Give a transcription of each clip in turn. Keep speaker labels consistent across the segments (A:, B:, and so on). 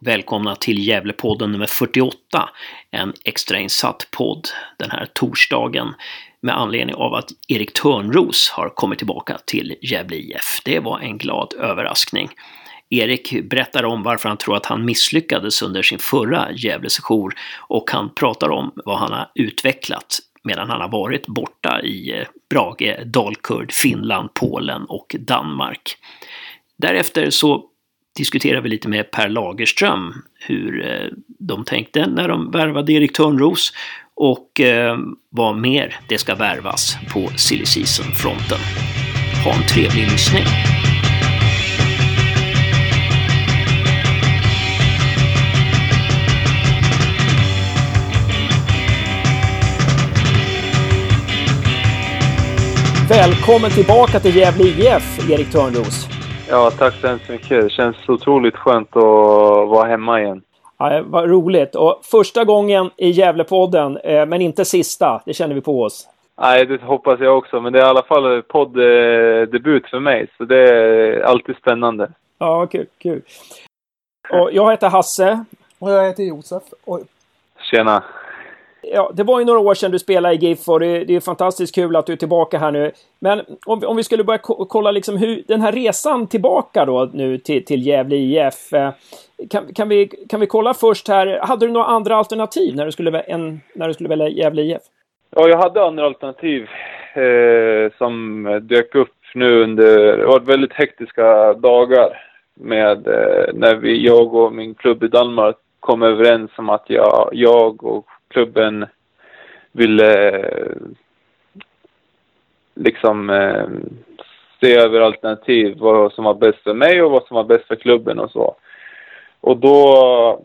A: Välkomna till Gävlepodden nummer 48, en extrainsatt podd den här torsdagen med anledning av att Erik Törnros har kommit tillbaka till Gävle IF. Det var en glad överraskning. Erik berättar om varför han tror att han misslyckades under sin förra Gävlesejour och han pratar om vad han har utvecklat medan han har varit borta i eh, Brage, Dalkurd, Finland, Polen och Danmark. Därefter så diskuterar vi lite med Per Lagerström hur eh, de tänkte när de värvade Erik Törnros och eh, vad mer det ska värvas på silly season-fronten. Ha en trevlig lyssning! Välkommen tillbaka till Gävle IF, Erik Törnros.
B: Ja, tack så hemskt mycket. Det känns otroligt skönt att vara hemma igen.
A: Ja, vad roligt. Och första gången i Gävlepodden, eh, men inte sista. Det känner vi på oss.
B: Nej, det hoppas jag också. Men det är i alla fall podddebut för mig, så det är alltid spännande.
A: Ja, kul. kul. Och jag heter Hasse.
C: Och jag heter Josef. Oj.
B: Tjena
A: ja, det var ju några år sedan du spelade i GIF och det, det är fantastiskt kul att du är tillbaka här nu. Men om, om vi skulle börja kolla liksom hur den här resan tillbaka då nu till, till Gävle IF. Eh, kan, kan, vi, kan vi kolla först här, hade du några andra alternativ när du skulle, en, när du skulle välja Gävle IF?
B: Ja, jag hade andra alternativ eh, som dök upp nu under, det var väldigt hektiska dagar med eh, när vi, jag och min klubb i Danmark kom överens om att jag, jag och klubben ville eh, liksom eh, se över alternativ, vad som var bäst för mig och vad som var bäst för klubben och så. Och då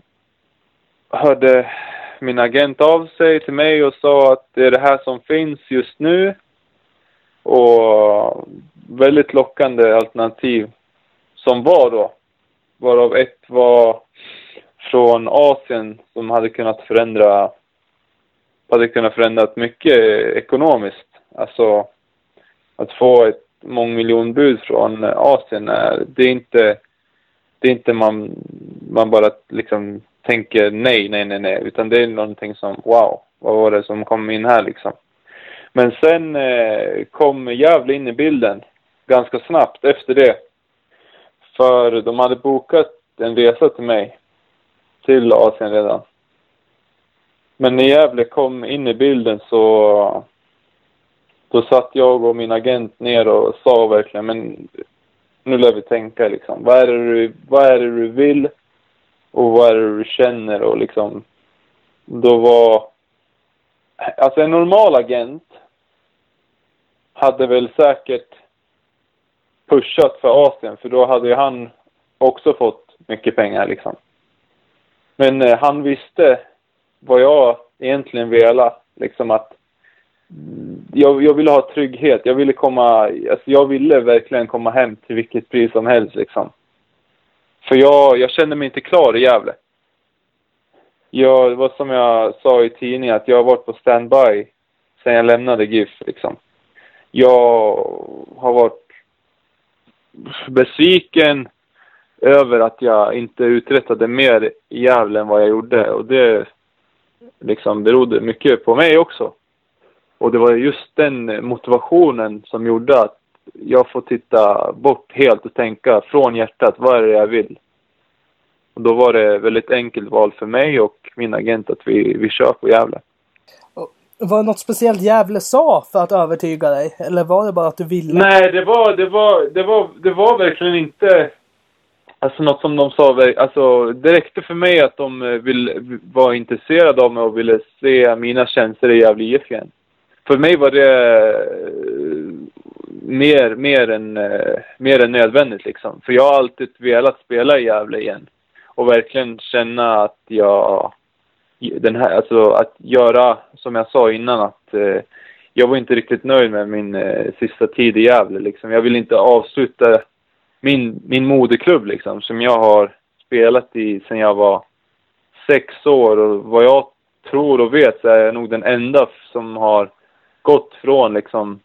B: hörde min agent av sig till mig och sa att det är det här som finns just nu. Och väldigt lockande alternativ som var då. Varav ett var från Asien som hade kunnat förändra hade kunnat förändrat mycket ekonomiskt. Alltså att få ett mångmiljonbud från eh, Asien, är, det är inte, det är inte man, man bara liksom tänker nej, nej, nej, nej, utan det är någonting som wow, vad var det som kom in här liksom. Men sen eh, kom Gävle in i bilden ganska snabbt efter det. För de hade bokat en resa till mig till Asien redan. Men när Gävle kom in i bilden så då satt jag och min agent ner och sa verkligen, men nu lär vi tänka liksom. Vad är det du, vad är det du vill? Och vad är det du känner? Och liksom, då var... Alltså en normal agent hade väl säkert pushat för Asien, för då hade ju han också fått mycket pengar liksom. Men eh, han visste vad jag egentligen velat. Liksom att mm, jag, jag ville ha trygghet. Jag ville komma, alltså jag ville verkligen komma hem till vilket pris som helst liksom. För jag, jag kände mig inte klar i Gävle. Jag, det var som jag sa i tidningen, att jag har varit på standby sen jag lämnade GIF liksom. Jag har varit besviken över att jag inte uträttade mer i Gävle än vad jag gjorde. Och det liksom berodde mycket på mig också. Och det var just den motivationen som gjorde att jag får titta bort helt och tänka från hjärtat, vad är det jag vill? Och då var det väldigt enkelt val för mig och min agent att vi, vi kör på Gävle.
C: Var det något speciellt Gävle sa för att övertyga dig? Eller var det bara att du ville?
B: Nej, det var, det var, det var, det var verkligen inte Alltså något som de sa, alltså det räckte för mig att de eh, vill, var intresserade av mig och ville se mina tjänster i Gävle IF igen. För mig var det eh, mer, mer, än, eh, mer än nödvändigt liksom. För jag har alltid velat spela i Gävle igen. Och verkligen känna att jag, den här, alltså att göra, som jag sa innan, att jag var inte riktigt nöjd med min sista tid i Gävle liksom. Jag vill inte avsluta min, min moderklubb liksom, som jag har spelat i sedan jag var sex år och vad jag tror och vet så är jag nog den enda som har gått från liksom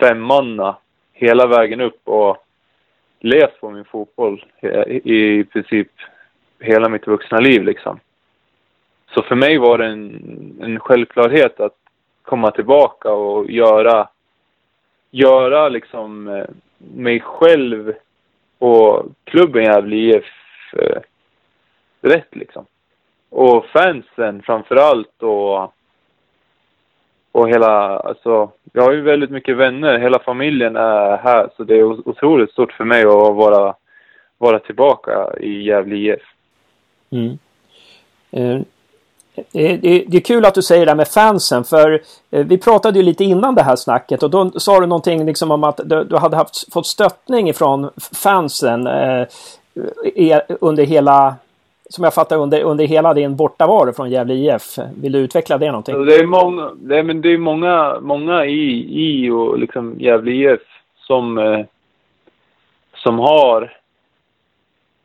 B: femmanna hela vägen upp och levt på min fotboll i, i princip hela mitt vuxna liv liksom. Så för mig var det en, en självklarhet att komma tillbaka och göra, göra liksom eh, mig själv och klubben Gävle IF eh, rätt liksom. Och fansen framför allt och och hela, alltså, jag har ju väldigt mycket vänner, hela familjen är här så det är otroligt stort för mig att vara, vara tillbaka i Gävle IF.
A: Mm. Eh, det, är kul att du säger det där med fansen för eh, vi pratade ju lite innan det här snacket och då sa du någonting liksom om att du, hade haft, fått stöttning ifrån fansen eh, e, under hela som jag fattar under, under hela din bortavaro från Gävle IF. Vill du utveckla det någonting?
B: Alltså, det är många, det är, men det är många, många i, i och liksom Gävle IF som, eh, som har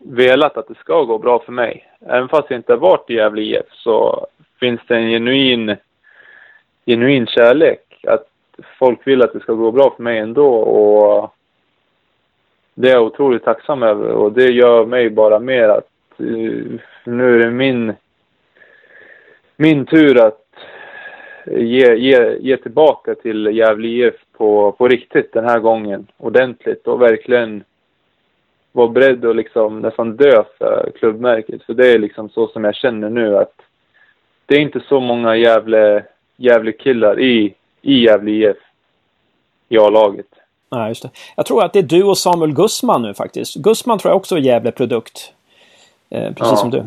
B: velat att det ska gå bra för mig. Även fast jag inte har varit i Gävle IF så finns det en genuin, genuin kärlek. Att folk vill att det ska gå bra för mig ändå och det är jag otroligt tacksam över och det gör mig bara mer att eh, nu är det min, min tur att ge, ge, ge tillbaka till Gävle IF på, på riktigt den här gången. Ordentligt och verkligen vara beredd att liksom nästan dö för klubbmärket. För det är liksom så som jag känner nu att det är inte så många Gävle, Gävle killar i, i Gävle IF i A-laget.
A: Nej, just det. Jag tror att det är du och Samuel Gussman nu faktiskt. Gussman tror jag också är Gävle-produkt. Eh, precis ja. som du.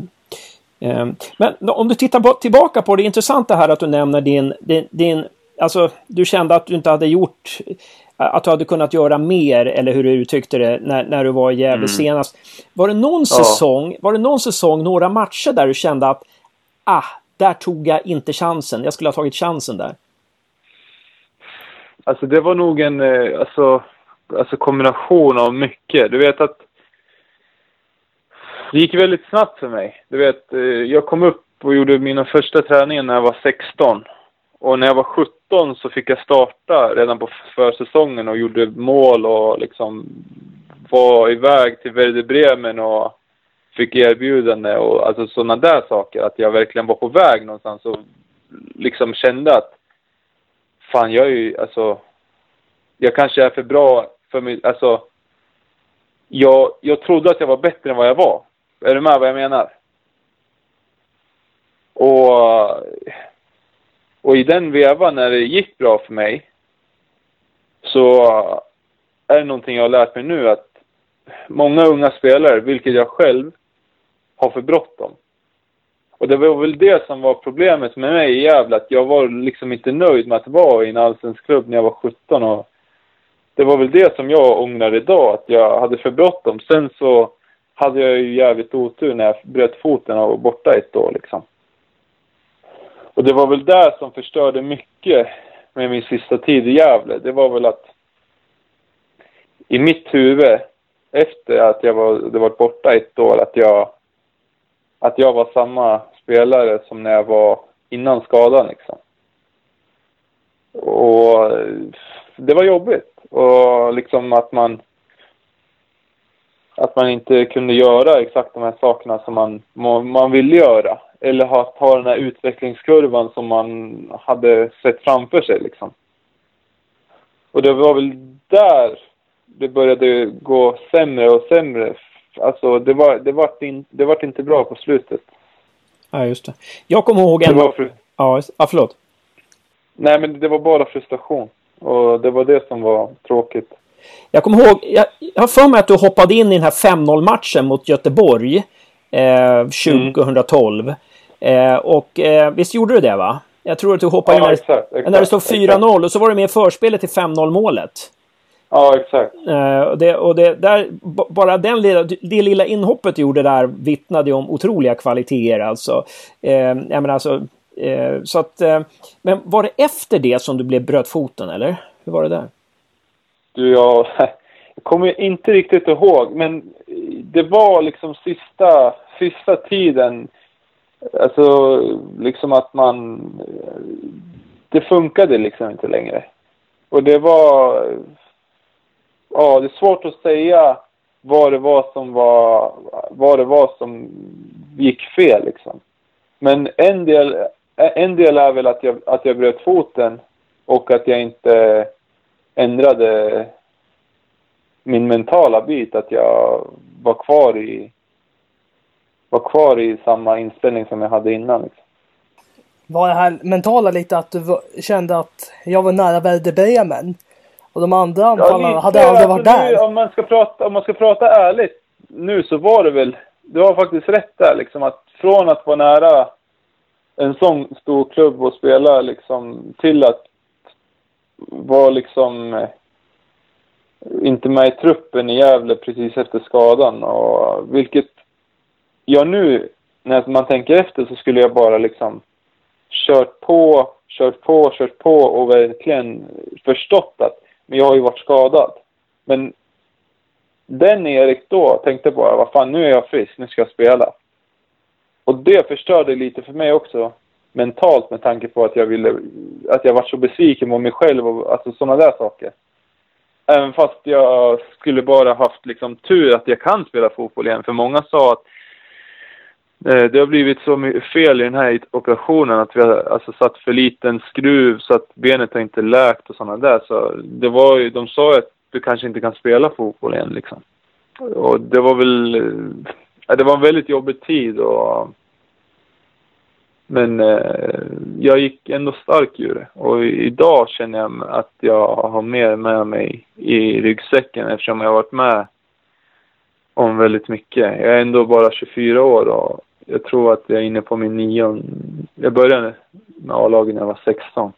A: Eh, men om du tittar på, tillbaka på det, intressanta här att du nämner din, din, din Alltså, du kände att du inte hade gjort att du hade kunnat göra mer, eller hur du uttryckte det, när, när du var i Gävle mm. senast. Var det någon ja. säsong, var det någon säsong, några matcher där du kände att ah, där tog jag inte chansen, jag skulle ha tagit chansen där?
B: Alltså det var nog en eh, alltså, alltså kombination av mycket. Du vet att det gick väldigt snabbt för mig. Du vet, eh, jag kom upp och gjorde mina första träningar när jag var 16. Och när jag var 17 så fick jag starta redan på försäsongen och gjorde mål och liksom var iväg till Werder Bremen och fick erbjudande och alltså sådana där saker. Att jag verkligen var på väg någonstans och liksom kände att fan jag är ju alltså jag kanske är för bra för mig, alltså jag, jag trodde att jag var bättre än vad jag var. Är du med vad jag menar? Och, och i den vevan när det gick bra för mig så är det någonting jag har lärt mig nu att många unga spelare, vilket jag själv, har för bråttom. Och det var väl det som var problemet med mig i Gävle, att jag var liksom inte nöjd med att vara i en allsvensk klubb när jag var 17 och det var väl det som jag ångrar idag, att jag hade för bråttom. Sen så hade jag ju jävligt otur när jag bröt foten och var borta ett år liksom. Och det var väl det som förstörde mycket med min sista tid i Gävle. Det var väl att i mitt huvud, efter att jag var, det varit borta ett år, att jag, att jag var samma spelare som när jag var innan skadan liksom. Och det var jobbigt. Och liksom att man att man inte kunde göra exakt de här sakerna som man, man ville göra. Eller ha, ta den här utvecklingskurvan som man hade sett framför sig liksom. Och det var väl där det började gå sämre och sämre. Alltså det var, det var, in, det var inte bra på slutet.
A: Ja, just det. Jag kommer ihåg en...
B: Var
A: ja, ja, förlåt.
B: Nej, men det var bara frustration. Och det var det som var tråkigt.
A: Jag kommer ihåg, jag, jag har för mig att du hoppade in i den här 5-0 matchen mot Göteborg 2012. Mm. Eh, och eh, visst gjorde du det va? Jag tror att du hoppade
B: ja,
A: in när,
B: exakt, exakt,
A: när det stod 4-0 och så var du med i förspelet till 5-0 målet.
B: Ja, exakt.
A: Eh, och det, och det, där, bara den lilla, det lilla inhoppet du gjorde där vittnade om otroliga kvaliteter alltså. Eh, jag menar alltså, eh, så att, eh, men var det efter det som du blev bröt foten eller? Hur var det där?
B: Du, jag, jag kommer inte riktigt ihåg, men det var liksom sista, sista tiden. Alltså, liksom att man... Det funkade liksom inte längre. Och det var... Ja, det är svårt att säga vad det var som var, vad det var som gick fel liksom. Men en del, en del är väl att jag, att jag bröt foten och att jag inte ändrade min mentala bit, att jag var kvar i var kvar i samma inställning som jag hade innan. Liksom.
C: Var det här mentala lite att du kände att jag var nära Werder Bremen? Och de andra anfallarna ja, hade aldrig varit alltså, där?
B: Nu, om, man ska prata, om man ska prata ärligt nu så var det väl, du har faktiskt rätt där liksom att från att vara nära en sån stor klubb och spela liksom till att vara liksom inte med i truppen i Gävle precis efter skadan och vilket jag nu, när man tänker efter så skulle jag bara liksom kört på, kört på, kört på och verkligen förstått att men jag har ju varit skadad. Men den Erik då tänkte bara, vad fan nu är jag frisk, nu ska jag spela. Och det förstörde lite för mig också mentalt med tanke på att jag ville, att jag var så besviken på mig själv och alltså sådana där saker. Även fast jag skulle bara haft liksom tur att jag kan spela fotboll igen. För många sa att eh, det har blivit så mycket fel i den här operationen att vi har alltså, satt för liten skruv så att benet har inte läkt och sådana där. Så det var ju, de sa att du kanske inte kan spela fotboll igen liksom. Och det var väl, eh, det var en väldigt jobbig tid och men eh, jag gick ändå stark ur det. Och idag känner jag att jag har mer med mig i ryggsäcken eftersom jag har varit med om väldigt mycket. Jag är ändå bara 24 år och jag tror att jag är inne på min nionde... Jag började med A-laget när jag var 16.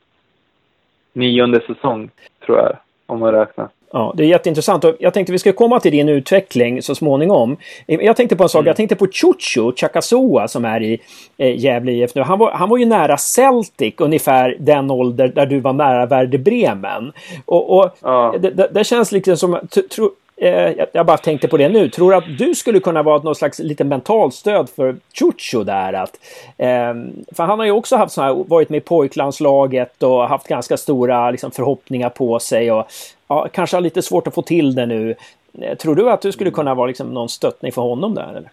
B: Nionde säsong, tror jag, om man räknar.
D: Ja, det är jätteintressant och jag tänkte vi ska komma till din utveckling så småningom. Jag tänkte på en sak, mm. jag tänkte på Chucho Chakasoa som är i eh, Gävle IF nu. Han var, han var ju nära Celtic, ungefär den ålder där du var nära Werder Bremen. Och, och ja. det, det, det, känns liksom som, tro, eh, jag bara tänkte på det nu. Tror du att du skulle kunna vara något slags lite mentalt stöd för Chucho där? Att, eh, för han har ju också haft här, varit med i pojklandslaget och haft ganska stora liksom, förhoppningar på sig. Och, ja, kanske har lite svårt att få till det nu. Eh, tror du att du skulle kunna vara liksom, någon stöttning för honom där? Eller?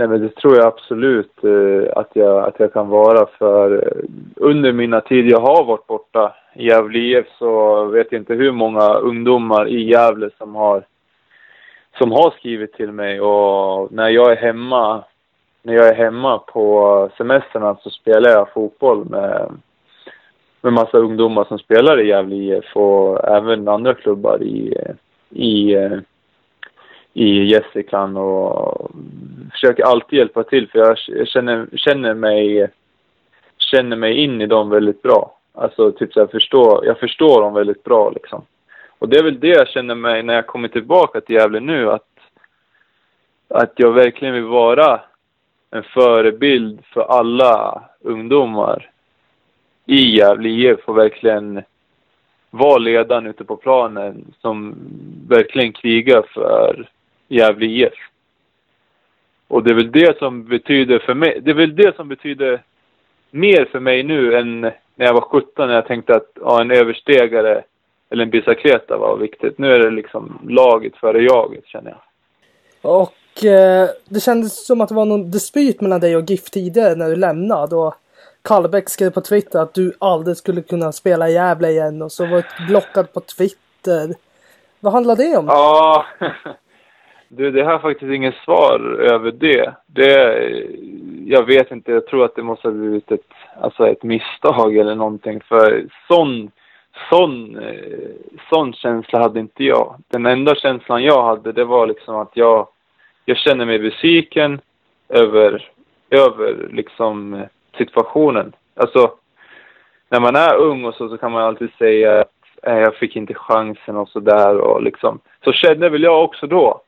B: Nej, men det tror jag absolut eh, att, jag, att jag kan vara. För eh, under mina tid jag har varit borta i Gävle IF så vet jag inte hur många ungdomar i Gävle som har, som har skrivit till mig. Och när jag är hemma, när jag är hemma på semestrarna så spelar jag fotboll med, med massa ungdomar som spelar i Gävle IF och även andra klubbar i, i eh, i Gästrikland och försöker alltid hjälpa till för jag känner, känner mig känner mig in i dem väldigt bra. Alltså typ så jag förstår, jag förstår dem väldigt bra liksom. Och det är väl det jag känner mig när jag kommer tillbaka till Gävle nu att att jag verkligen vill vara en förebild för alla ungdomar i Gävle IF och verkligen vara ledaren ute på planen som verkligen krigar för Gävle IF. Och det är väl det som betyder för mig, det är väl det som betyder mer för mig nu än när jag var 17 när jag tänkte att ja, en överstegare eller en bicicleta var viktigt. Nu är det liksom laget före jaget känner jag.
C: Och eh, det kändes som att det var någon dispyt mellan dig och GIF tidigare när du lämnade. Och Kallbäck skrev på Twitter att du aldrig skulle kunna spela i Gävle igen och så var du blockad på Twitter. Vad handlar det om?
B: Ja, Du, det har faktiskt inget svar över det. det. Jag vet inte, jag tror att det måste ha blivit ett, alltså ett misstag eller någonting. För sån, sån, eh, sån känsla hade inte jag. Den enda känslan jag hade, det var liksom att jag, jag känner mig besviken över, över liksom eh, situationen. Alltså, när man är ung och så, så kan man alltid säga att jag fick inte chansen och sådär och liksom. Så kände väl jag också då.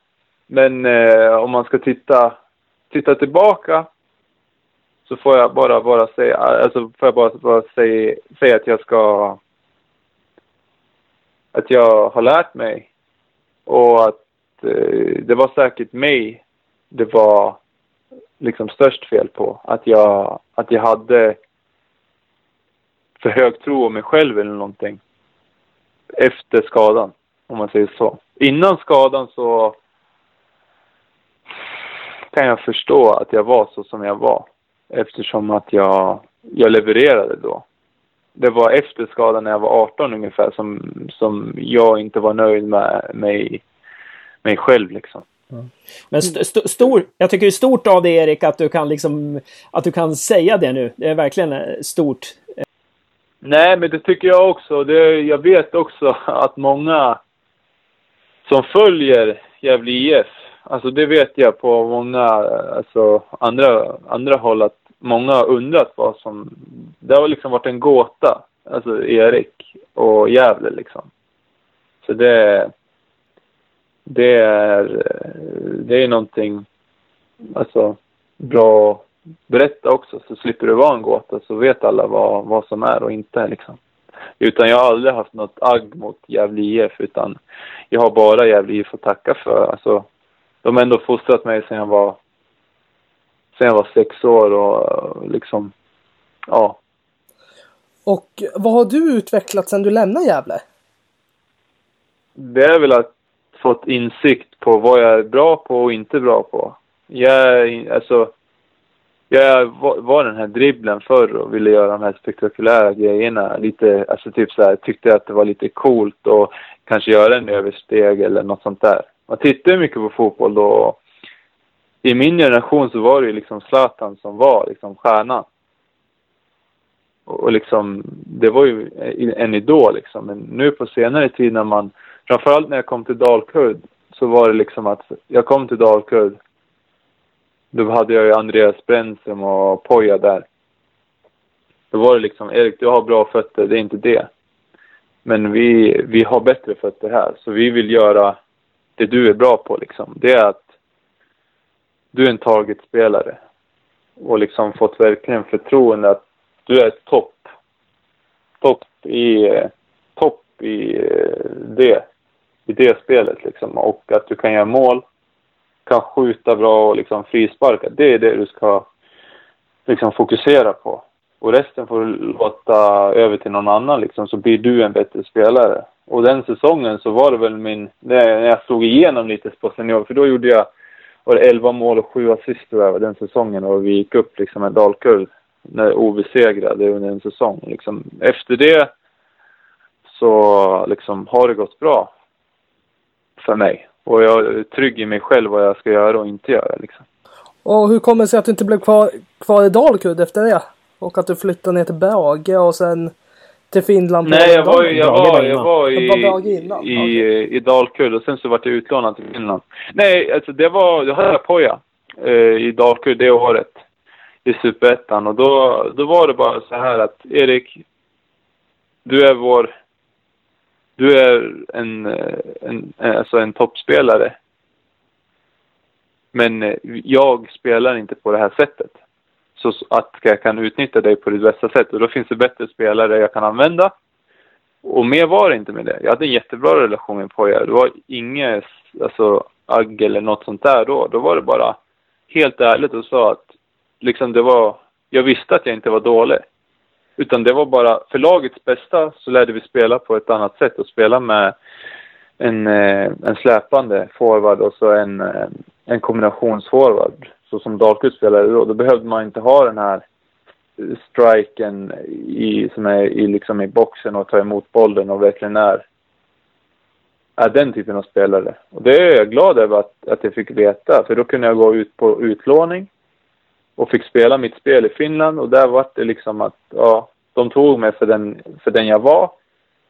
B: Men eh, om man ska titta, titta tillbaka så får jag bara, bara säga, alltså får jag bara, bara säga, säga att jag ska, att jag har lärt mig och att eh, det var säkert mig det var liksom störst fel på. Att jag, att jag hade för hög tro om mig själv eller någonting. Efter skadan, om man säger så. Innan skadan så kan jag förstå att jag var så som jag var. Eftersom att jag, jag levererade då. Det var efter skadan när jag var 18 ungefär som, som jag inte var nöjd med mig, mig själv liksom.
A: Men st st stor, jag tycker det är stort av dig Erik att du kan liksom, att du kan säga det nu. Det är verkligen eh, stort.
B: Nej, men det tycker jag också. Det, jag vet också att många som följer Gävle IF, alltså det vet jag på många, alltså andra, andra håll att många har undrat vad som, det har liksom varit en gåta, alltså Erik och Gävle liksom. Så det, det är, det är någonting, alltså bra att berätta också så slipper det vara en gåta så vet alla vad, vad som är och inte liksom. Utan jag har aldrig haft något agg mot Gävle IF utan jag har bara Gävle IF att tacka för. Alltså, de har ändå fostrat mig sedan jag var, sedan jag var sex år och liksom, ja.
C: Och vad har du utvecklat sedan du lämnade Gävle?
B: Det är väl att fått insikt på vad jag är bra på och inte bra på. Jag, alltså, jag var, den här dribblen förr och ville göra de här spektakulära grejerna. Lite, alltså typ så här, tyckte att det var lite coolt och kanske göra en översteg eller något sånt där. Man tittar mycket på fotboll då. I min generation så var det ju liksom Zlatan som var liksom stjärnan. Och, och liksom, det var ju en idol liksom. Men nu på senare tid när man, framförallt när jag kom till Dalkurd, så var det liksom att jag kom till Dalkurd då hade jag ju Andreas Brännström och Poja där. Då var det liksom, Erik du har bra fötter, det är inte det. Men vi, vi har bättre fötter här, så vi vill göra det du är bra på liksom. Det är att du är en targetspelare. Och liksom fått verkligen förtroende att du är topp. Topp i, topp i eh, det, i det spelet liksom. Och att du kan göra mål kan skjuta bra och liksom frisparka. Det är det du ska liksom fokusera på. Och resten får du låta över till någon annan liksom, så blir du en bättre spelare. Och den säsongen så var det väl min, när jag slog igenom lite på senior, för då gjorde jag, var det 11 mål och 7 assist tror jag den säsongen och vi gick upp liksom en Dalkurd när obesegrade under en säsong. Liksom. Efter det så liksom har det gått bra för mig. Och jag är trygg i mig själv vad jag ska göra och inte göra liksom.
C: Och hur kommer det sig att du inte blev kvar, kvar i Dalkurd efter det? Och att du flyttade ner till Brage och sen till Finland?
B: Nej, jag var, jag var, jag var i, innan. i, okay. i Dalkurd och sen så vart jag utlånad till Finland. Nej, alltså det var, jag hade Poja eh, i Dalkurd det året. I Superettan och då, då var det bara så här att Erik, du är vår du är en, en, alltså en toppspelare. Men jag spelar inte på det här sättet. Så att jag kan utnyttja dig på ditt bästa sätt. Och då finns det bättre spelare jag kan använda. Och mer var det inte med det. Jag hade en jättebra relation med Poja. Det var inget alltså, agg eller något sånt där då. Då var det bara helt ärligt och sa att liksom det var... Jag visste att jag inte var dålig. Utan det var bara för lagets bästa så lärde vi spela på ett annat sätt och spela med en, eh, en släpande forward och så en, eh, en kombinationsforward. Så som Dahlqvist spelade då. Då behövde man inte ha den här striken i, som är i, liksom i boxen och ta emot bollen och verkligen är, är den typen av spelare. Och det är jag glad över att, att jag fick veta. För då kunde jag gå ut på utlåning och fick spela mitt spel i Finland och där var det liksom att, ja, de tog mig för den, för den jag var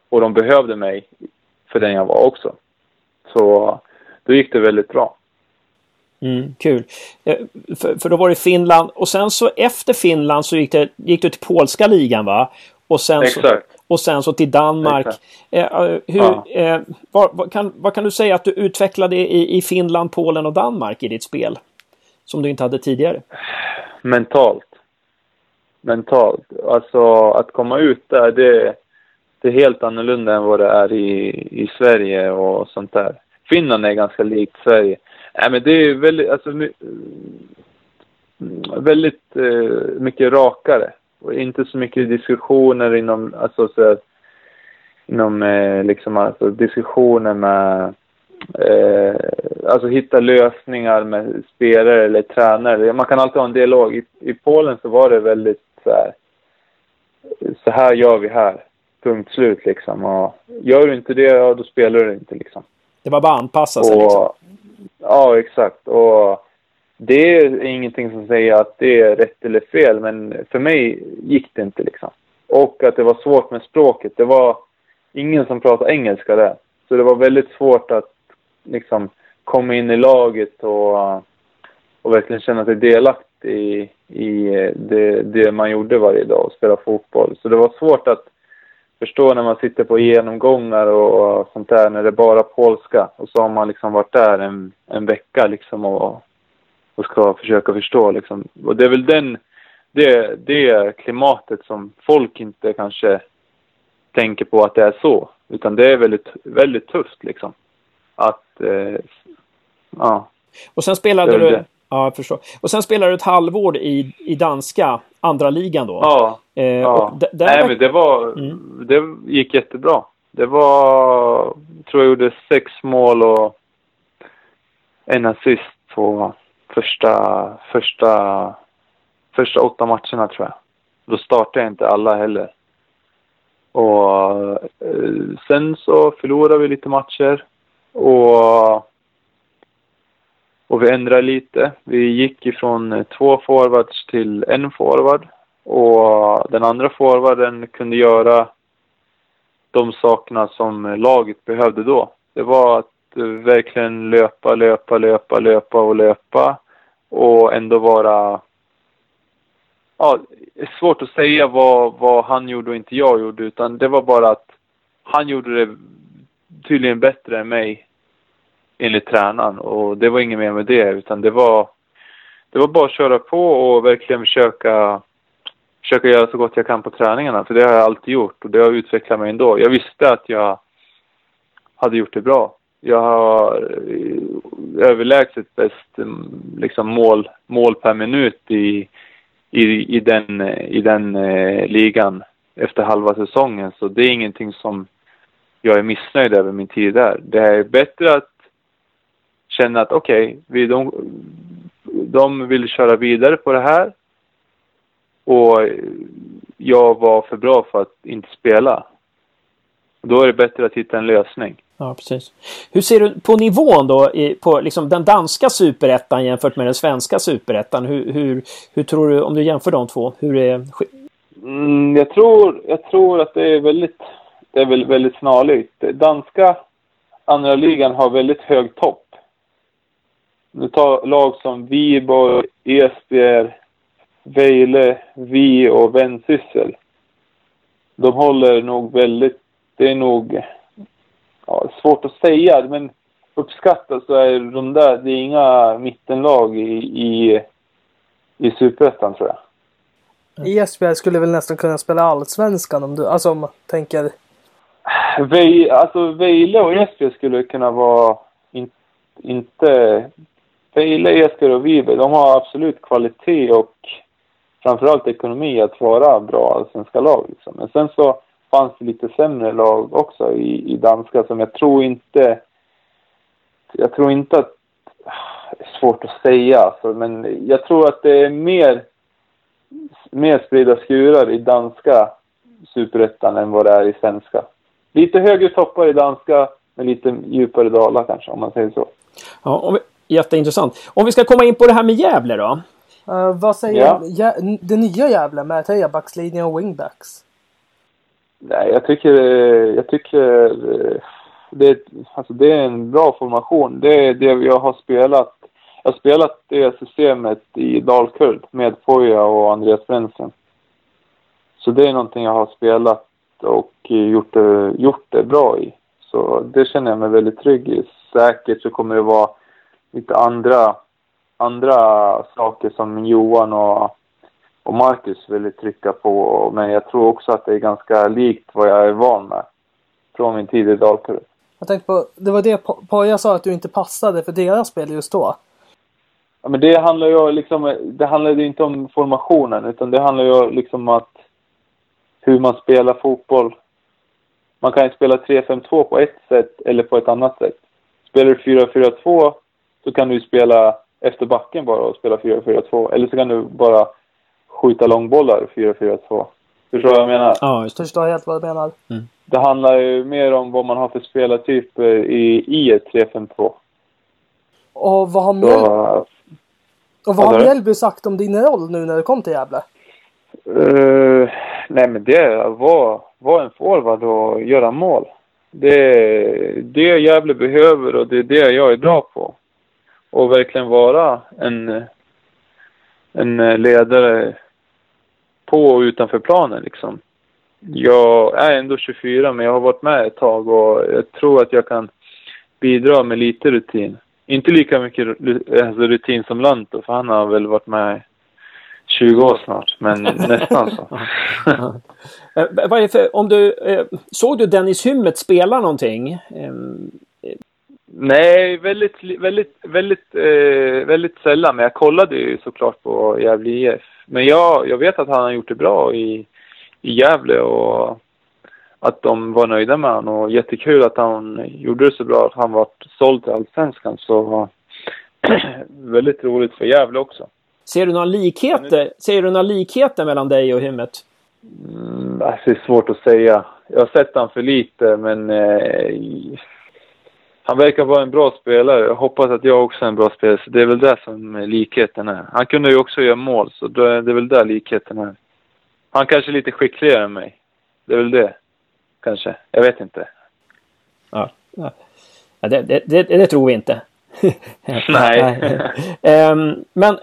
B: och de behövde mig för den jag var också. Så då gick det väldigt bra.
A: Mm, kul. Eh, för, för, då var det Finland och sen så efter Finland så gick, det, gick du till polska ligan va? Och sen
B: Exakt.
A: Så, och sen så till Danmark. Eh, eh, hur, ja. eh, vad, vad, kan, vad kan du säga att du utvecklade i, i Finland, Polen och Danmark i ditt spel? Som du inte hade tidigare?
B: Mentalt. Mentalt. Alltså att komma ut där, det, det är helt annorlunda än vad det är i, i Sverige och sånt där. Finland är ganska likt Sverige. Nej men det är väldigt, alltså väldigt eh, mycket rakare. Och inte så mycket diskussioner inom, alltså så här, inom eh, liksom alltså diskussioner med eh, alltså hitta lösningar med spelare eller tränare. Man kan alltid ha en dialog. I, i Polen så var det väldigt så här, så här gör vi här. Punkt slut liksom. Och gör du inte det, ja då spelar du inte liksom.
A: Det var bara att anpassa sig och, liksom.
B: Ja, exakt. Och det är ingenting som säger att det är rätt eller fel, men för mig gick det inte liksom. Och att det var svårt med språket. Det var ingen som pratade engelska där. Så det var väldigt svårt att liksom komma in i laget och, och verkligen känna sig delaktig i, i det, det man gjorde varje dag och spela fotboll. Så det var svårt att förstå när man sitter på genomgångar och sånt där när det är bara polska. Och så har man liksom varit där en, en vecka liksom och, och ska försöka förstå liksom. Och det är väl den, det, det klimatet som folk inte kanske tänker på att det är så. Utan det är väldigt, väldigt tufft liksom. Att, eh, ja.
A: Och sen spelade du. Ja jag förstår. Och sen spelade du ett halvår i, i danska andra ligan då?
B: Ja. Eh, ja. Nej men det var, mm. det gick jättebra. Det var, tror jag gjorde sex mål och en assist på första, första, första åtta matcherna tror jag. Då startade jag inte alla heller. Och eh, sen så förlorade vi lite matcher. Och, och vi ändrade lite. Vi gick ifrån eh, två forwards till en forward. Och den andra forwarden kunde göra de sakerna som laget behövde då. Det var att eh, verkligen löpa, löpa, löpa, löpa och löpa. Och ändå vara ja, det är svårt att säga vad, vad han gjorde och inte jag gjorde, utan det var bara att han gjorde det tydligen bättre än mig enligt tränaren och det var inget mer med det, utan det var, det var bara att köra på och verkligen försöka, försöka göra så gott jag kan på träningarna, för det har jag alltid gjort och det har utvecklat mig ändå. Jag visste att jag hade gjort det bra. Jag har eh, överlägset bäst mm, liksom mål, mål per minut i, i, i den, i den eh, ligan efter halva säsongen. Så det är ingenting som jag är missnöjd över min tid där. Det är bättre att känna att okej, okay, de, de vill köra vidare på det här och jag var för bra för att inte spela. Då är det bättre att hitta en lösning.
A: Ja, precis. Hur ser du på nivån då på liksom den danska superettan jämfört med den svenska superettan? Hur, hur, hur tror du, om du jämför de två, hur är...
B: Mm, jag, tror, jag tror att det är väldigt, det är väldigt, väldigt snarlikt. Danska andra ligan har väldigt hög topp. Du tar lag som Viborg, Esbjerg, Vejle, Vi och Vendsyssel. De håller nog väldigt, det är nog ja, svårt att säga, men uppskattat så är de där, det är inga mittenlag i, i, i Superettan tror jag.
C: Esbjerg skulle väl nästan kunna spela allsvenskan om du, alltså om man tänker...
B: Ve, alltså Vejle och Esbjerg skulle kunna vara in, inte... Jag gillar Esker och Vibe, de har absolut kvalitet och framförallt ekonomi att vara bra allsvenska lag. Liksom. Men sen så fanns det lite sämre lag också i, i danska som jag tror inte... Jag tror inte att... Det är svårt att säga alltså, men jag tror att det är mer, mer spridda skurar i danska superettan än vad det är i svenska. Lite högre toppar i danska, men lite djupare dalar kanske, om man säger så.
A: Ja, om vi, jätteintressant. Om vi ska komma in på det här med Gävle då?
C: Uh, vad säger ja. det nya Gävle med trebackslinjen och wingbacks?
B: Nej, jag tycker, jag tycker det, alltså det är en bra formation. Det är det jag har spelat. Jag har spelat det systemet i Dalkurd med Foja och Andreas Brännström. Så det är någonting jag har spelat och gjort det, gjort det bra i. Så det känner jag mig väldigt trygg i. Säkert så kommer det vara lite andra, andra saker som Johan och och Marcus ville trycka på. Men jag tror också att det är ganska likt vad jag är van med från min tid i Dalkurd.
C: Jag tänkte på, det var det Poja sa att du inte passade för deras spel just då.
B: Ja, men det handlar ju liksom, det handlar ju inte om formationen utan det handlar ju liksom om att hur man spelar fotboll. Man kan ju spela 3-5-2 på ett sätt eller på ett annat sätt. Spelar du 4-4-2 så kan du spela efter backen bara och spela 4-4-2. Eller så kan du bara skjuta långbollar 4-4-2. Förstår du vad jag menar?
A: Ja, just det.
C: Förstår helt vad du menar.
B: Det handlar ju mer om vad man har för spelartyper i, i ett 3-5-2.
C: Och vad har, Mjöl...
B: Så,
C: och vad har? Mjällby sagt om din roll nu när du kom till Gävle?
B: eh, nej men det var, var en forward och göra mål. Det är det Gävle behöver och det är det jag är bra på. Och verkligen vara en, en ledare på och utanför planen liksom. Jag är ändå 24 men jag har varit med ett tag och jag tror att jag kan bidra med lite rutin. Inte lika mycket alltså rutin som Lanto för han har väl varit med 20 år snart. Men nästan så.
A: Eh, vad är det för, om du, eh, såg du Dennis Hymmet spela någonting?
B: Nej, väldigt, väldigt, väldigt, eh, väldigt sällan. Men jag kollade ju såklart på Gävle IF. Men jag, jag vet att han har gjort det bra i, i Gävle och att de var nöjda med honom. Och jättekul att han gjorde det så bra att han var såld till Allsvenskan. Så väldigt roligt för Gävle också.
A: ser du några likheter? Ser du några likheter mellan dig och Hymmet?
B: Mm, alltså det är svårt att säga. Jag har sett han för lite, men eh, han verkar vara en bra spelare. Jag hoppas att jag också är en bra spelare, så det är väl där som likheten är. Han kunde ju också göra mål, så då är det väl där likheten är. Han kanske är lite skickligare än mig. Det är väl det. Kanske. Jag vet inte.
A: Ja, ja. ja det, det, det, det tror vi inte.
B: Nej.
A: Ehm, men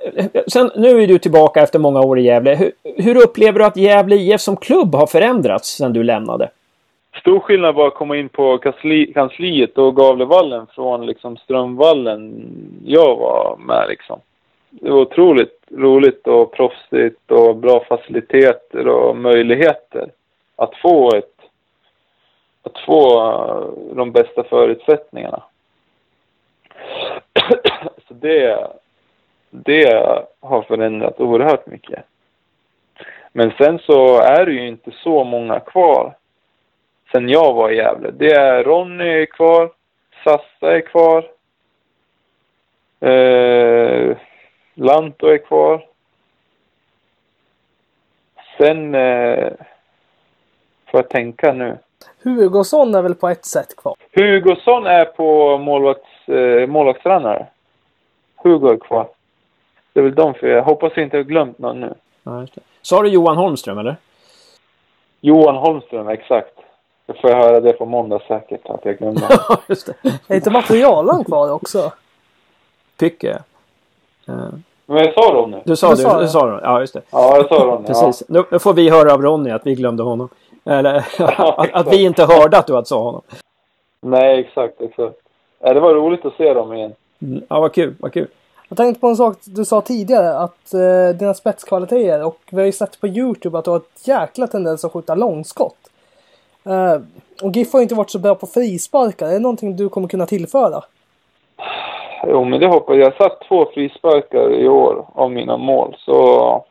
A: sen, nu är du tillbaka efter många år i Gävle. Hur, hur upplever du att Gävle IF som klubb har förändrats sedan du lämnade?
B: Stor skillnad var att komma in på kansli, kansliet och Gavlevallen från liksom Strömvallen jag var med liksom. Det var otroligt roligt och proffsigt och bra faciliteter och möjligheter att få ett att få eh, de bästa förutsättningarna. Så det, det har förändrat oerhört mycket. Men sen så är det ju inte så många kvar sen jag var i Gävle. Det är Ronny är kvar, Sassa är kvar, eh, Lanto är kvar. Sen eh, får jag tänka nu.
C: Hugosson är väl på ett sätt kvar?
B: Hugosson är på målvakts, eh, målvaktstränare. Hugo är kvar. Det är väl de för jag hoppas inte jag har glömt någon nu.
A: Ja. Sa du Johan Holmström eller?
B: Johan Holmström, exakt. Då får jag höra det på måndag säkert, att jag glömde.
A: Ja, just det.
C: Är inte materialen kvar också?
A: Pycke. Eh,
B: Men jag sa Ronny.
A: Du sa
C: Du
A: det.
C: sa
A: Du sa. Ja, just det.
B: Ja, jag sa Ronny.
A: Precis. Nu, nu får vi höra av Ronny att vi glömde honom. Eller att, att vi inte hörde att du hade sa honom.
B: Ja. Nej, exakt, exakt. Ja, det var roligt att se dem igen.
A: Mm, Ja, vad kul. Vad kul.
C: Jag tänkte på en sak du sa tidigare att eh, dina spetskvaliteter och vi har ju sett på Youtube att du har ett jäkla tendens att skjuta långskott. Eh, och GIF har inte varit så bra på frisparkar. Är det någonting du kommer kunna tillföra?
B: Jo, men det hoppas jag. Jag har satt två frisparkar i år av mina mål. Så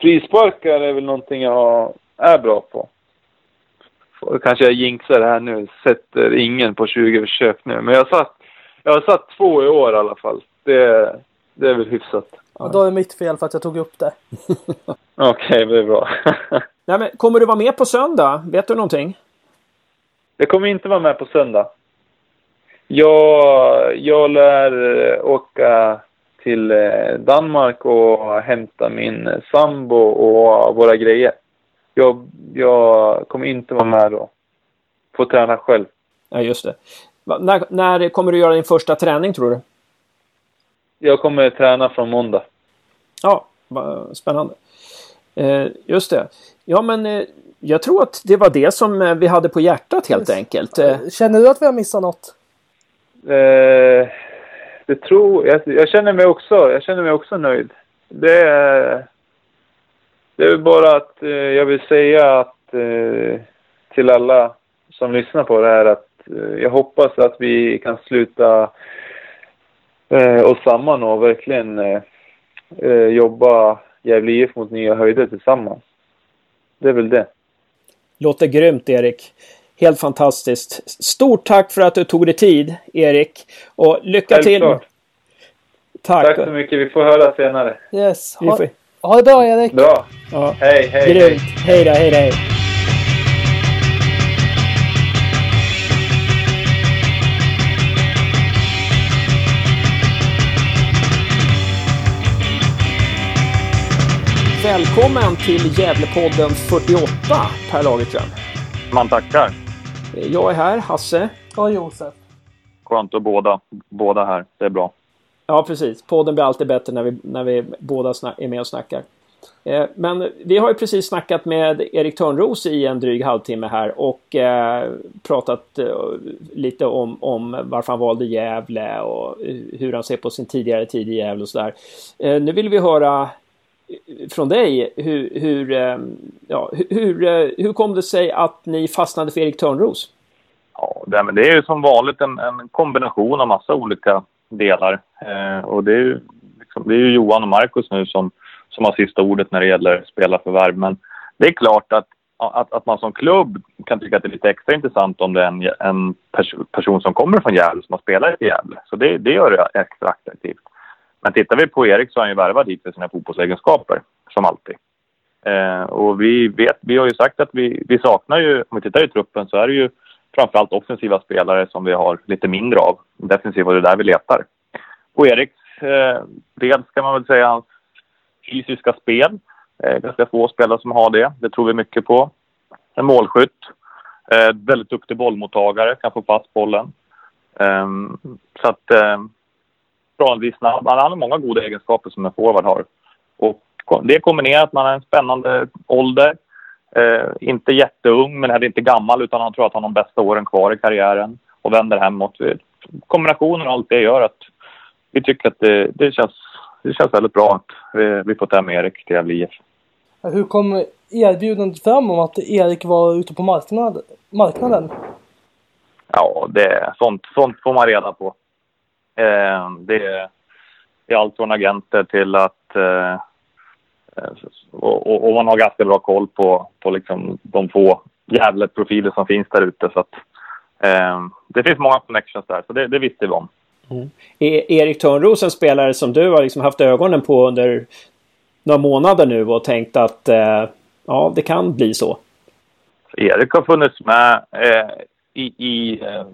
B: frisparkar är väl någonting jag är bra på. Kanske jag jinxar det här nu. Sätter ingen på 20 försök nu. Men jag har satt, jag har satt två i år i alla fall. Det, det är väl hyfsat.
C: Och då är det mitt fel för att jag tog upp det.
B: Okej, det är bra.
A: Nej, men kommer du vara med på söndag? Vet du någonting?
B: Jag kommer inte vara med på söndag. Jag, jag lär eh, åka till eh, Danmark och hämta min sambo och våra grejer. Jag, jag kommer inte vara med då. Får träna själv.
A: Ja, just det. Va- När, när kommer du göra din första träning tror du?
B: Jag kommer träna från måndag.
A: Ja, spännande. Eh, just det. Ja, men eh, jag tror att det var det som eh, vi hade på hjärtat helt
C: Yes.
A: enkelt. Eh,
C: Känner du att vi har missat något?
B: Eh, det tror, jag, jag känner mig också, jag känner mig också nöjd. Det är, det är bara att eh, jag vill säga att till alla som lyssnar på det här att jag hoppas att vi kan sluta eh, oss samman och verkligen eh, jobba Gävle IF mot nya höjder tillsammans. Det är väl det.
A: Låter grymt Erik. Helt fantastiskt. Stort tack för att du tog dig tid Erik. Och lycka till. Tack.
B: Tack så mycket. Vi får höra senare.
C: Yes. Ha, ha det bra Erik.
B: Bra.
A: Ja.
B: Hej, hej, hej.
A: Grymt. Hej då, hej då, hej. Välkommen till Gävlepodden 48, Per Lagerström.
E: Man tackar.
A: Jag är här, Hasse.
C: Ja, Josef.
E: Skönt att båda, båda här. Det är bra.
A: Ja, precis. Podden blir alltid bättre när vi, när vi båda är med och snackar. Eh, men vi har ju precis snackat med Erik Törnros i en dryg halvtimme här och eh, pratat eh, lite om, om varför han valde Gävle och hur han ser på sin tidigare tid i Gävle och sådär. Nu vill vi höra från dig hur, hur, ehm, ja, hur, eh, hur kom det sig att ni fastnade för Erik Törnros?
E: Ja, det, det är ju som vanligt en, en kombination av massa olika delar. Eh, och det är, ju, liksom, det är ju Johan och Marcus nu som, som har sista ordet när det gäller spelarförvärv. Men det är klart att, att, att man som klubb kan tycka att det är lite extra intressant om det är en, en pers person som kommer från Gävle som har spelat i Gävle. Så det, det gör det extra attraktivt. Men tittar vi på Erik så är han ju värvad hit för sina fotbollsegenskaper, som alltid. Eh, och vi, vet, vi har ju sagt att vi, vi saknar ju, om vi tittar i truppen så är det ju framförallt offensiva spelare som vi har lite mindre av. Defensiva, det är där vi letar. Och Eriks eh, del ska man väl säga hans fysiska spel. Eh, ganska få spelare som har det. Det tror vi mycket på. En målskytt. Eh, väldigt duktig bollmottagare, kan få fast bollen. Eh, så att eh, förhållandevis snabb. Han har många goda egenskaper som en forward har. Och det kombinerat med en spännande ålder. Eh, inte jätteung, men heller inte gammal, utan han tror att han har de bästa åren kvar i karriären och vänder hemåt. Kombinationen av allt det gör att vi tycker att det, det, känns, det känns väldigt bra att vi, vi fått hem Erik till Gävle IF.
C: Hur kom erbjudandet fram om att Erik var ute på marknad, marknaden?
E: Ja, det, sånt, sånt får man reda på. Eh, det, är allt från agenter till att eh, och, och, man har ganska bra koll på, på liksom de få Gävle-profiler som finns där ute. Så att, eh, det finns många connections där, så det, det visste vi om.
A: Mm. Är Erik Törnros en spelare som du har liksom haft ögonen på under några månader nu och tänkt att eh, ja, det kan bli så?
E: Erik har funnits med eh, i, i eh,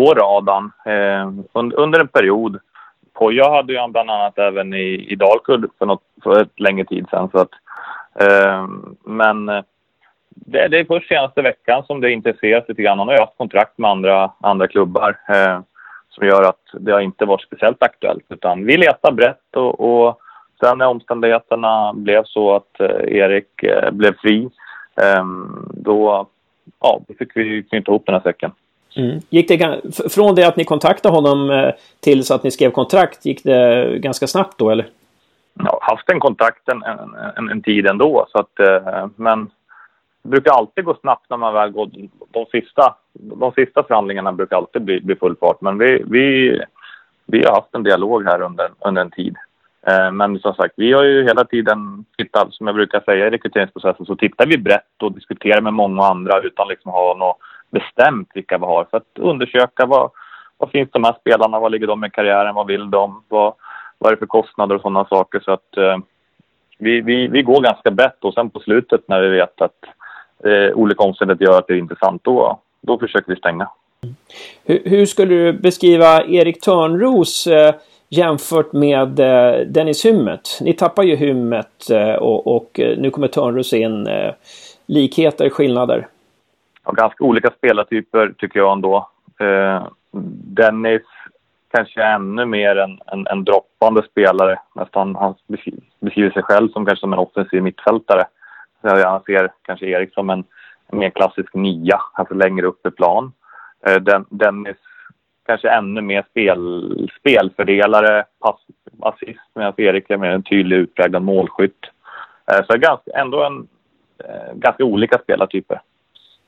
E: på radarn eh, under, under en period. Poja hade jag han bland annat även i, i Dalkurd för, något, för ett längre tid sedan. Så att, eh, men eh, det, det är först senaste veckan som det intresseras lite grann. Han har ju haft kontrakt med andra, andra klubbar eh, som gör att det har inte varit speciellt aktuellt. Utan vi letar brett och, och sen när omständigheterna blev så att eh, Erik eh, blev fri eh, då, ja, då fick vi knyta ihop den här säcken.
A: Mm. Gick det, från det att ni kontaktade honom tills att ni skrev kontrakt, gick det ganska snabbt då eller?
E: Ja, haft en kontakt en, en, en tid ändå. Så att, men det brukar alltid gå snabbt när man väl går... De sista, de sista förhandlingarna brukar alltid bli, bli full fart. Men vi, vi, vi har haft en dialog här under, under en tid. Men som sagt, vi har ju hela tiden tittat, som jag brukar säga i rekryteringsprocessen, så tittar vi brett och diskuterar med många andra utan liksom ha något bestämt vilka vi har. För att undersöka vad, vad finns de här spelarna, vad ligger de i karriären, vad vill de, vad, vad är det för kostnader och sådana saker. Så att eh, vi, vi, vi går ganska brett och sen på slutet när vi vet att eh, olika omständigheter gör att det är intressant, då, då försöker vi stänga.
A: Hur, hur skulle du beskriva Erik Törnros eh, jämfört med eh, Dennis Hymmet? Ni tappar ju Hymmet eh, och, och eh, nu kommer Törnros in. Eh, likheter, skillnader?
E: Ja, ganska olika spelartyper tycker jag ändå. Eh, Dennis kanske ännu mer en, en, en droppande spelare. Nästan, han beskriver sig själv som kanske som en offensiv mittfältare. Jag ser kanske Erik som en, en mer klassisk nia, alltså längre upp i plan. Eh, Den, Dennis kanske ännu mer spel, spelfördelare, pass, assist, medan Erik är mer en tydlig utpräglad målskytt. Eh, Så ganska, ändå en, ganska olika spelartyper.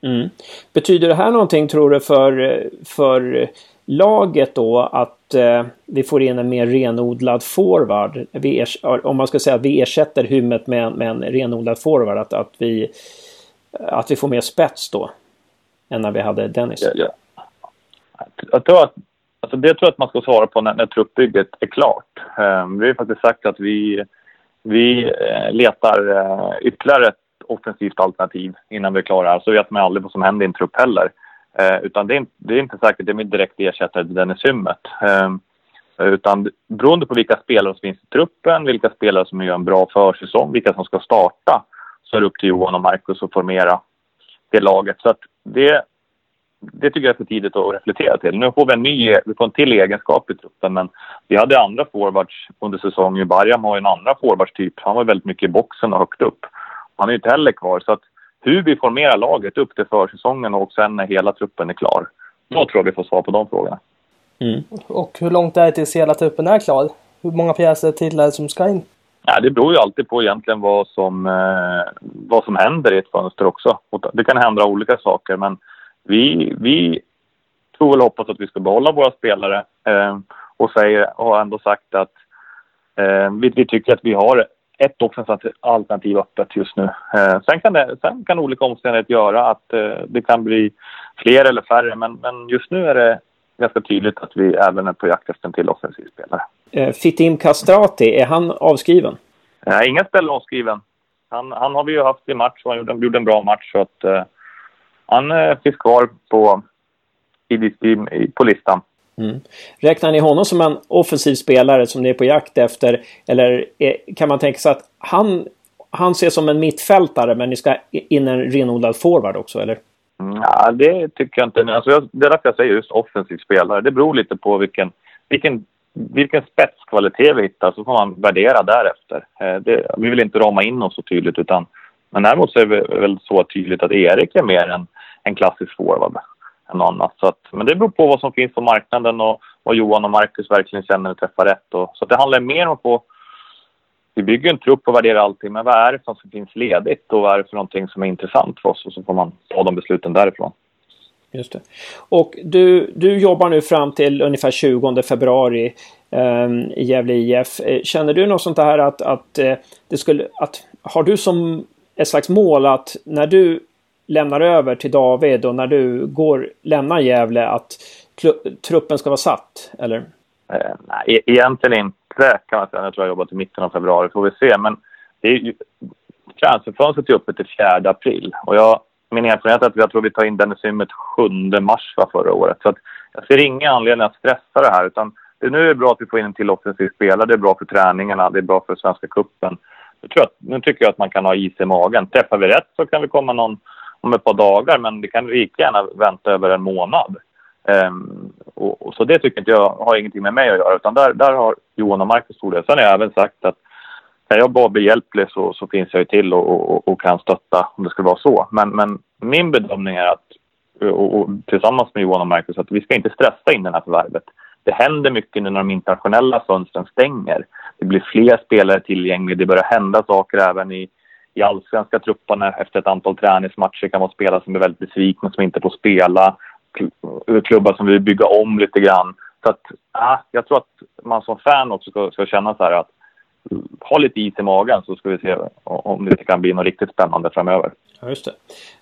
A: Mm. Betyder det här någonting tror du för, för laget då att eh, vi får in en mer renodlad forward? Vi om man ska säga att vi ersätter Hummet med, med en renodlad forward, att, att, vi, att vi får mer spets då? Än när vi hade Dennis?
E: Ja, ja. Jag tror att Alltså det tror jag att man ska svara på när, när truppbygget är klart. Um, vi har faktiskt sagt att vi, vi eh, letar uh, ytterligare ett offensivt alternativ innan vi är klara. Så vet man aldrig vad som händer i en trupp heller. Eh, utan det är, det är, inte säkert att det är min direkt ersättare till Dennis Hymmet. Eh, utan beroende på vilka spelare som finns i truppen, vilka spelare som gör en bra försäsong, vilka som ska starta, så är det upp till Johan och Marcus att formera det laget. Så att det, det tycker jag är för tidigt att reflektera till. Nu får vi en ny, vi får en till egenskap i truppen, men vi hade andra forwards under säsongen. Barjam har ju en andra forwardstyp. Han var väldigt mycket i boxen och högt upp. Han är ju inte heller kvar. Så att hur vi formerar laget upp till försäsongen och sen när hela truppen är klar. Då tror jag vi får svar på de frågorna.
C: Mm. Och hur långt är det tills hela truppen är klar? Hur många pjäser till är det som ska in?
E: Ja, det beror ju alltid på egentligen vad som, eh, vad som händer i ett fönster också. Det kan hända olika saker, men vi, vi tror väl och hoppas att vi ska behålla våra spelare eh, och säger, har ändå sagt att eh, vi, vi, tycker att vi har ett offensivt alternativ öppet just nu. Eh, sen, kan det, sen kan olika omständigheter göra att eh, det kan bli fler eller färre, men, men just nu är det ganska tydligt att vi även är på jakt efter en till offensiv spelare.
A: Eh, Fitim Castrati, är han avskriven?
E: Nej, ingen spelare avskriven. Han, han har vi ju haft i match och han gjorde, gjorde en bra match. Så att, eh, han eh, finns kvar på, i, i, på listan.
A: Mm. Räknar ni honom som en offensiv spelare som ni är på jakt efter? Eller är, kan man tänka sig att han, han ses som en mittfältare men ni ska in en renodlad forward också, eller?
E: Ja, det tycker jag inte. Alltså, det är därför jag säger just offensiv spelare. Det beror lite på vilken, vilken, vilken spetskvalitet vi hittar, så får man värdera därefter. Eh, det, vi vill inte rama in oss så tydligt, utan men däremot så är det väl så tydligt att Erik är mer en, en klassisk forward än annat. Så att, men det beror på vad som finns på marknaden och vad Johan och Marcus verkligen känner och träffar rätt. Och, så det handlar mer om att få vi bygger en trupp och värderar allting, men vad är det som finns ledigt och vad är det för någonting som är intressant för oss och så får man ta de besluten därifrån.
A: Just det. Och du, du jobbar nu fram till ungefär 20 februari eh, i Gävle IF. Eh, känner du något sånt här att, att eh, det skulle, att, har du som ett slags mål att när du lämnar över till David och när du går, lämnar Gävle att truppen ska vara satt, eller?
E: Eh, nej, e-, egentligen inte kan man säga. Jag tror jag jobbar till mitten av februari, får vi se. Men det är ju, transferfönstret är öppet till 4 april. Och jag, min erfarenhet är att jag tror vi tar in Dennis Ymmet 7 mars var förra året. Så att jag ser ingen anledning att stressa det här. Utan det, nu är det bra att vi får in en till offensiv spelare. Det är bra för träningarna. Det är bra för Svenska cupen. Nu tycker jag att man kan ha is i magen. Träffar vi rätt så kan vi komma någon om ett par dagar. Men det kan lika gärna vänta över en månad. Um, och, och, så det tycker inte jag har ingenting med mig att göra utan där, där har Johan och Marcus stor del. Sen har jag även sagt att kan jag bara behjälplig så, så finns jag ju till och, och, och, kan stötta om det skulle vara så. Men, men min bedömning är att, och, tillsammans med Johan och Marcus, att vi ska inte stressa in det här förvärvet. Det händer mycket nu när de internationella fönstren stänger. Det blir fler spelare tillgängliga. Det börjar hända saker även i, i allsvenska trupperna efter ett antal träningsmatcher. Kan vara spelare som är väldigt besvikna som inte får spela klubbar som vill bygga om lite grann. Så att, äh, jag tror att man som fan också ska, ska känna så här att mm, ha lite is i magen så ska vi se om det kan bli något riktigt spännande framöver.
A: Ja, just det.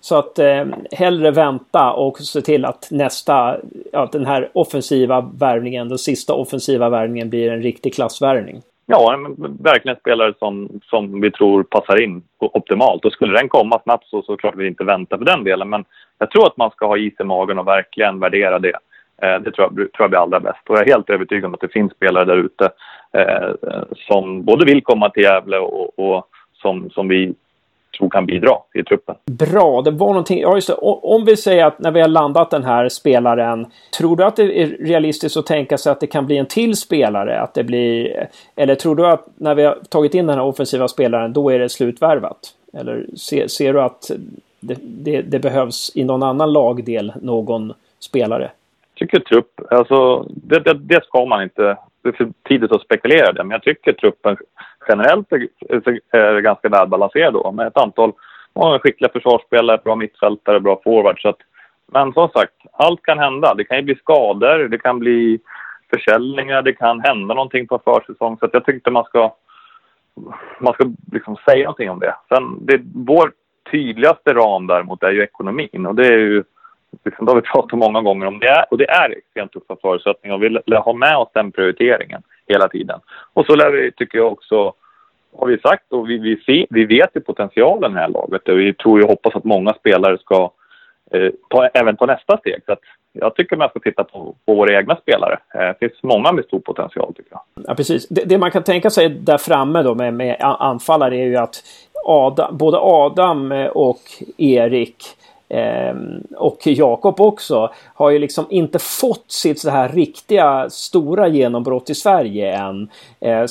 A: Så att eh, hellre vänta och se till att nästa, ja, den här offensiva värvningen, den sista offensiva värvningen blir en riktig klassvärvning.
E: Ja, verkligen spelare som, som vi tror passar in optimalt. Och skulle den komma snabbt så, så klart vi inte väntar på den delen. Men jag tror att man ska ha is i magen och verkligen värdera det. Eh, det tror jag, tror jag blir allra bäst. Och jag är helt övertygad om att det finns spelare där ute eh, som både vill komma till Gävle och, och som, som vi tror kan bidra i truppen.
A: Bra, det var någonting. Ja, just det. Om vi säger att när vi har landat den här spelaren. Tror du att det är realistiskt att tänka sig att det kan bli en till spelare? Att det blir, eller tror du att när vi har tagit in den här offensiva spelaren, då är det slutvärvat? Eller ser, ser du att det, det, det, behövs i någon annan lagdel någon spelare?
E: Jag tycker trupp, alltså det, det, det ska man inte det är för tidigt att spekulera det, men jag tycker truppen generellt är, det ganska välbalanserad då med ett antal många skickliga försvarsspelare, bra mittfältare, bra forwards. men som sagt, allt kan hända. Det kan ju bli skador, det kan bli försäljningar, det kan hända någonting på försäsong. Så jag tyckte man ska, man ska liksom säga någonting om det. Sen, det, vår tydligaste ram däremot är ju ekonomin och det är ju liksom, det har vi pratat många gånger om. Det är, och det är extremt tuffa förutsättningar och vi vill ha med oss den prioriteringen hela tiden. Och så lär vi, tycker jag också, har vi sagt och vi, vi, ser, vi vet ju potentialen i det här laget och vi tror och hoppas att många spelare ska eh, ta, även ta nästa steg. Så att jag tycker man ska titta på, på våra egna spelare. Eh, det finns många med stor potential tycker jag.
A: Ja, precis. Det, det man kan tänka sig där framme då med, med anfallare är ju att Adam, både Adam och Erik eh, Ehm, och Jakob också har ju liksom inte fått sitt så här riktiga stora genombrott i Sverige än. Ehm,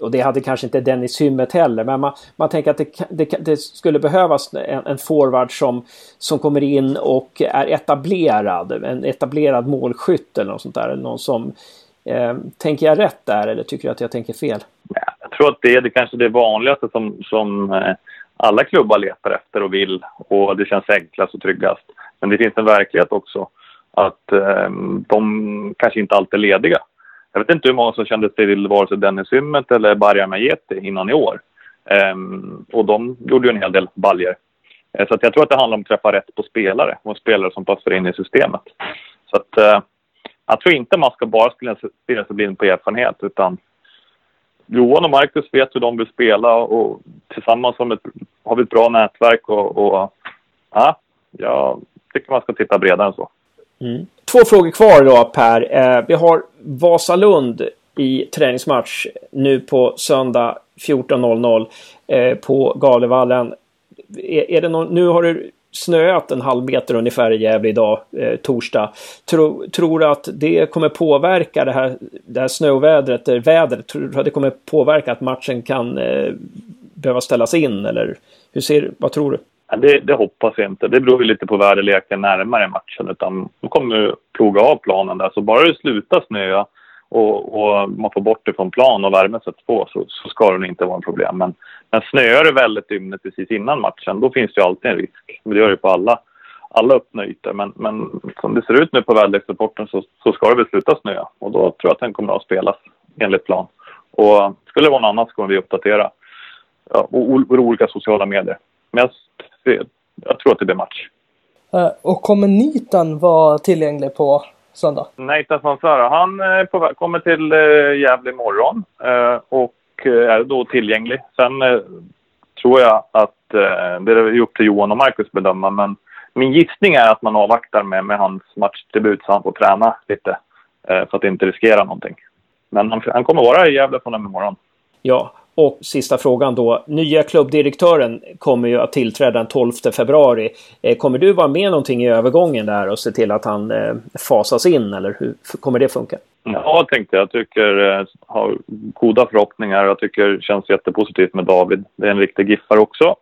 A: och det hade kanske inte Dennis Hymmet heller, men man, man tänker att det, det, det skulle behövas en, en, forward som, som kommer in och är etablerad, en etablerad målskytt eller något sånt där. Någon som, eh, tänker jag rätt där eller tycker du att jag tänker fel?
E: Jag tror att det är det kanske det vanligaste som, som eh, alla klubbar letar efter och vill och det känns enklast och tryggast. Men det finns en verklighet också att eh, de kanske inte alltid är lediga. Jag vet inte hur många som kände till vare sig Dennis Ymmet eller Barja Majeti innan i år. Eh, och de gjorde ju en hel del baljer. Eh, så jag tror att det handlar om att träffa rätt på spelare och spelare som passar in i systemet. Så att, eh, jag tror inte man ska bara stirra sig blind på erfarenhet utan Johan och Marcus vet hur de vill spela och tillsammans har, ett, har vi ett bra nätverk och, och ja, jag tycker man ska titta bredare än så.
A: Mm. Två frågor kvar då Per. Eh, vi har Vasalund i träningsmatch nu på söndag 14.00 eh, på Galevallen. Är, e- är det någon, nu har du snöat en halv meter ungefär i Gävle idag, eh, torsdag. Tro, tror du att det kommer påverka det här, det här snövädret, eh, vädret? Tror du att det kommer påverka att matchen kan eh, behöva ställas in? Eller hur ser, vad tror du?
E: Det, det, hoppas jag inte. Det beror ju lite på väderleken närmare matchen. Utan de kommer ploga av planen där. Så bara det slutar snöa och, och, man får bort det från plan och värmen sätts på så, så ska det inte vara ett problem. Men, men snöar det väldigt ymnigt precis innan matchen då finns det ju alltid en risk. Det gör det på alla, alla öppna ytor. Men, men som det ser ut nu på väderleksrapporten så, så ska det väl sluta snöa och då tror jag att den kommer att spelas enligt plan. Och skulle det vara något annat så kommer vi uppdatera ja, våra olika sociala medier. Men jag, jag tror att det blir match.
C: Uh, och kommer Nitan vara tillgänglig på söndag?
E: Nathan Sansara, han eh, kommer till eh, Gävle imorgon eh, och är då tillgänglig. Sen eh, tror jag att eh, det är upp till Johan och Marcus bedöma, men min gissning är att man avvaktar med, med hans matchdebut så han får träna lite för att inte riskera någonting. Men han, han kommer vara i Gävle från imorgon.
A: Ja, och sista frågan då. Nya klubbdirektören kommer ju att tillträda den 12 februari. Kommer du vara med någonting i övergången där och se till att han fasas in eller hur kommer det funka?
E: Ja, tänkte jag. tycker eh, har goda förhoppningar. Jag tycker det känns jättepositivt med David. Det är en riktig giffar också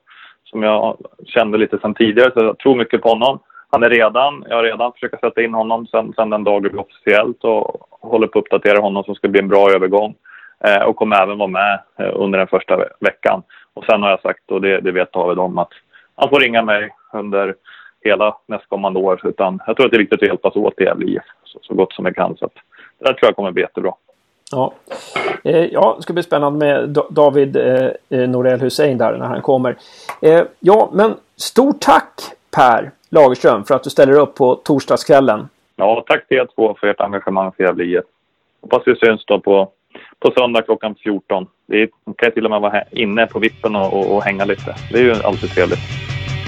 E: som jag kände lite sedan tidigare så jag tror mycket på honom. Han är redan, jag har redan försökt sätta in honom sen, sen den dagen det blir officiellt och håller på att uppdatera honom som ska bli en bra övergång. Eh, och kommer även vara med eh, under den första veckan. Och sen har jag sagt, och det, det vet David om, att han får ringa mig under hela nästkommande år. Utan jag tror att det är viktigt att hjälpas åt i Gävle så, så gott som vi kan. Så att, det där tror jag kommer bli jättebra.
A: Ja. Eh, ja, det ska bli spännande med David eh, Norell Hussein där när han kommer. Eh, ja, men stort tack Per Lagerström för att du ställer upp på torsdagskvällen.
E: Ja, tack till er två för ert engagemang för Gävle. Hoppas vi syns då på på söndag klockan 14. Det kan till och med vara inne på vippen och, och, och hänga lite. Det är ju alltid trevligt.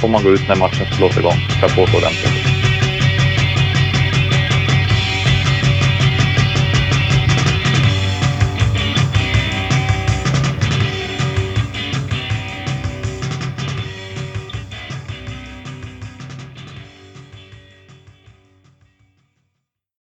E: Får man gå ut när matchen slås igång. Ska på så ordentligt.